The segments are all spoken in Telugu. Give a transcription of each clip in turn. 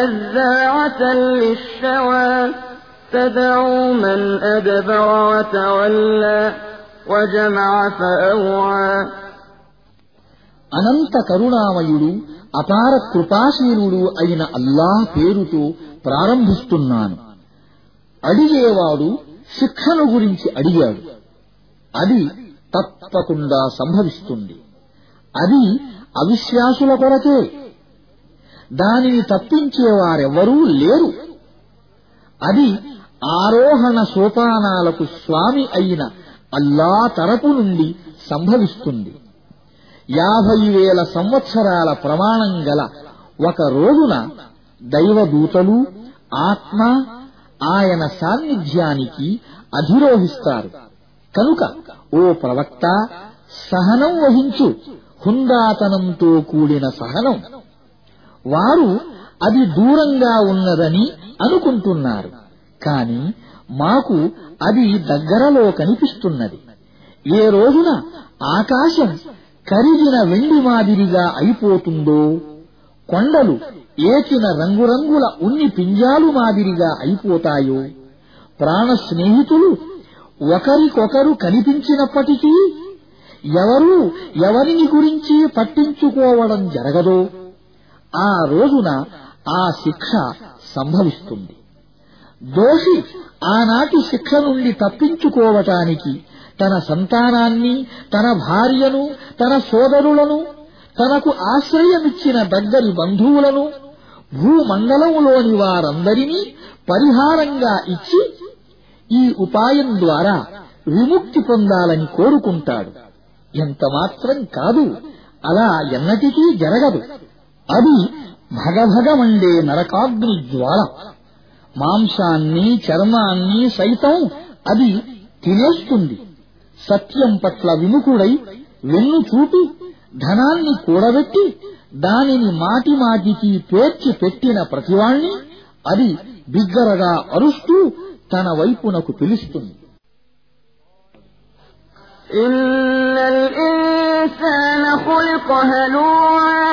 نزاعة للشوى تدعو من أدبر وتولى وجمع فأوعى అనంత కరుణామయుడు అపార కృపాశీలుడు అయిన అల్లాహ్ పేరుతో ప్రారంభిస్తున్నాను అడిగేవాడు శిక్షను గురించి అడిగాడు అది తప్పకుండా సంభవిస్తుంది అది అవిశ్వాసుల కొరకే దానిని తప్పించేవారెవరూ లేరు. అది ఆరోహణ సోపానాలకు స్వామి అయిన అల్లా తరపు నుండి సంభవిస్తుంది. యాభై వేల సంవత్సరాల ప్రమాణం గల ఒక రోజున దైవదూతలు ఆత్మ ఆయన సాన్నిధ్యానికి అధిరోహిస్తారు. కనుక ఓ ప్రవక్త సహనం వహించు హుందాతనంతో కూడిన సహనం. వారు అది దూరంగా ఉన్నదని అనుకుంటున్నారు. కాని మాకు అది దగ్గరలో కనిపిస్తున్నది. ఏ రోజున ఆకాశం కరిగిన వెండి మాదిరిగా అయిపోతుందో కొండలు ఏచిన రంగురంగుల ఉన్ని పింజాలు మాదిరిగా అయిపోతాయో ప్రాణ స్నేహితులు ఒకరికొకరు కనిపించినప్పటికీ ఎవరూ ఎవరిని గురించి పట్టించుకోవడం జరగదో ఆ రోజున ఆ శిక్ష సంభవిస్తుంది. దోషి ఆనాటి శిక్ష నుండి తప్పించుకోవటానికి తన సంతానాన్ని తన భార్యను తన సోదరులను తనకు ఆశ్రయమిచ్చిన దగ్గరి బంధువులను భూమండలంలోని వారందరినీ పరిహారంగా ఇచ్చి ఈ ఉపాయం ద్వారా విముక్తి పొందాలని కోరుకుంటాడు. ఎంత మాత్రం కాదు అలా ఎన్నటికీ జరగదు. అది భగభగమండే నరకాగ్ని జ్వాల మాంసాన్ని చర్మాన్ని సైతం అది తినేస్తుంది సత్యం పట్ల విముఖుడై వెన్ను చూపి ధనాన్ని కూడబెట్టి దానిని మాటి మాటికి పేర్చి పెట్టిన ప్రతివాణ్ణి అది బిగ్గరగా అరుస్తూ తన వైపునకు పిలుస్తుంది إن الإنسان خلق هلوعا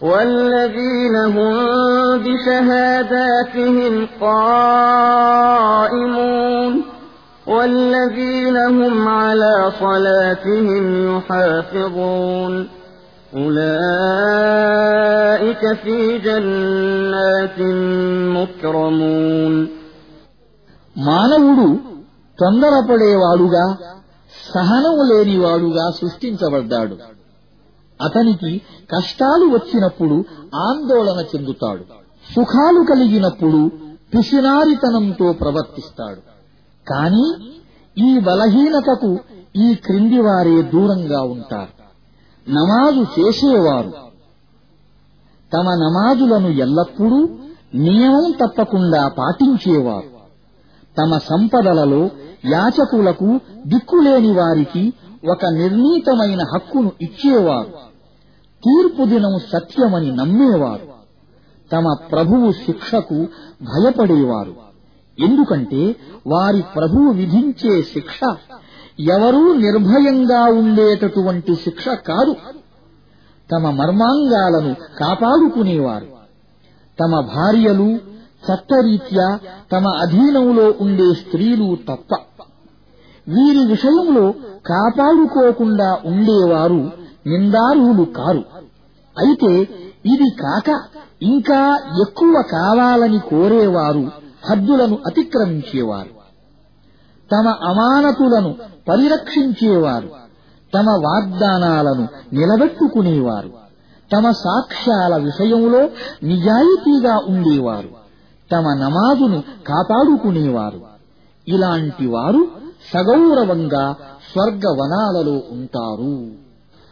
والذين هم بشهاداتهم قائمون والذين هم على صلاتهم يحافظون أولئك في جنات مكرمون మానవుడు తొందరపడేవాడుగా సహనం లేనివాడుగా సృష్టించబడ్డాడు అతనికి కష్టాలు వచ్చినప్పుడు ఆందోళన చెందుతాడు. సుఖాలు కలిగినప్పుడు పిసినారితనంతో ప్రవర్తిస్తాడు. కాని ఈ బలహీనతకు ఈ క్రింది వారే దూరంగా ఉంటారు. నమాజు చేసేవారు. తమ నమాజులను ఎల్లప్పుడూ నియమం తప్పకుండా పాటించేవారు. తమ సంపదలలో యాచకులకు దిక్కులేని వారికి ఒక నిర్ణీతమైన హక్కును ఇచ్చేవారు. తీర్పు దినం సత్యమని నమ్మేవారు. తమ ప్రభువు శిక్షకు భయపడేవారు. ఎందుకంటే వారి ప్రభువు విధించే శిక్ష ఎవరూ నిర్భయంగా ఉండేటటువంటి శిక్ష కాదు. తమ మర్మాంగాలను కాపాడుకునేవారు. తమ భార్యలు చట్టరీత్యా తమ అధీనంలో ఉండే స్త్రీలు తప్ప. వీరి విషయంలో కాపాడుకోకుండా ఉండేవారు నిందారులు కారు. అయితే ఇది కాక ఇంకా ఎక్కువ కావాలని కోరేవారు హద్దులను అతిక్రమించేవారు. తమ అమానతులను పరిరక్షించేవారు. తమ వాగ్దానాలను నిలబెట్టుకునేవారు. తమ సాక్ష్యాల విషయంలో నిజాయితీగా ఉండేవారు. తమ నమాజును కాపాడుకునేవారు. ఇలాంటి వారు సగౌరవంగా స్వర్గవనాలలో ఉంటారు.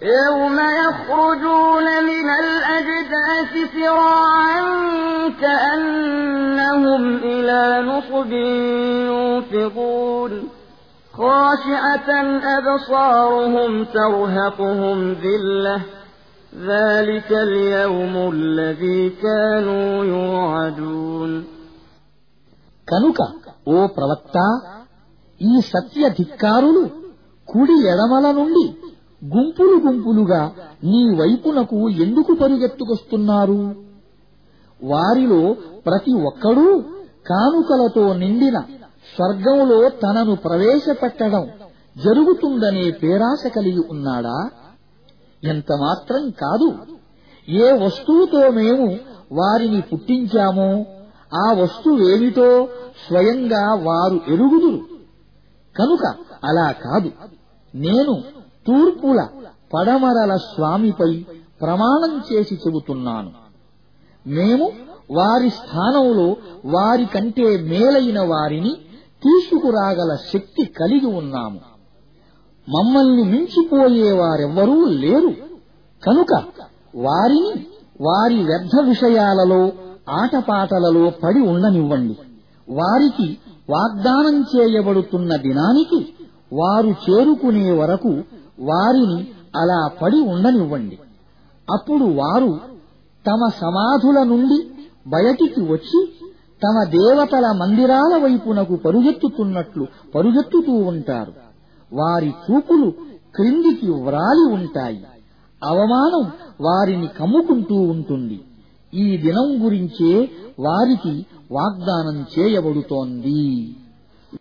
يوم يخرجون من الأجداث سراعا كأنهم إلى نصب يوفضون خاشعة أبصارهم ترهقهم ذلة ذلك اليوم الذي كانوا يوعدون కనుక ఓ ప్రవక్త ఈ సత్య ధిక్కారులు కుడి ఎడమల నుండి గుంపులు గుంపులుగా నీ వైపునకు ఎందుకు పరుగెత్తుకొస్తున్నారు? వారిలో ప్రతి ఒక్కడూ కానుకలతో నిండిన స్వర్గంలో తనను ప్రవేశపెట్టడం జరుగుతుందనే పేరాశ కలిగి ఉన్నాడా? ఎంత మాత్రం కాదు. ఏ వస్తువుతో మేము వారిని పుట్టించామో ఆ వస్తువేమిటో స్వయంగా వారు ఎరుగుదురు. కనుక అలా కాదు. నేను తూర్పుల పడమరల స్వామిపై ప్రమాణం చేసి చెబుతున్నాను. మేము వారి స్థానంలో వారి కంటే మేలైన వారిని తీసుకురాగల శక్తి కలిగి ఉన్నాము. మమ్మల్ని మించిపోయేవారెవ్వరూ లేరు. కనుక వారిని వారి వ్యర్థ విషయాలలో ఆటపాటలలో పడి ఉండనివ్వండి. వారికి వాగ్దానం చేయబడుతున్న దినానికి వారు చేరుకునే వరకు వారిని అలా పడి ఉండనివ్వండి. అప్పుడు వారు తమ సమాధుల నుండి బయటికి వచ్చి తమ దేవతల మందిరాల వైపునకు పరుగెత్తుతున్నట్లు పరుగెత్తుతూ ఉంటారు. వారి చూపులు క్రిందికి వ్రాలి ఉంటాయి. అవమానం వారిని కమ్ముకుంటూ ఉంటుంది. ఈ దినం గురించే వారికి వాగ్దానం చేయబడుతోంది.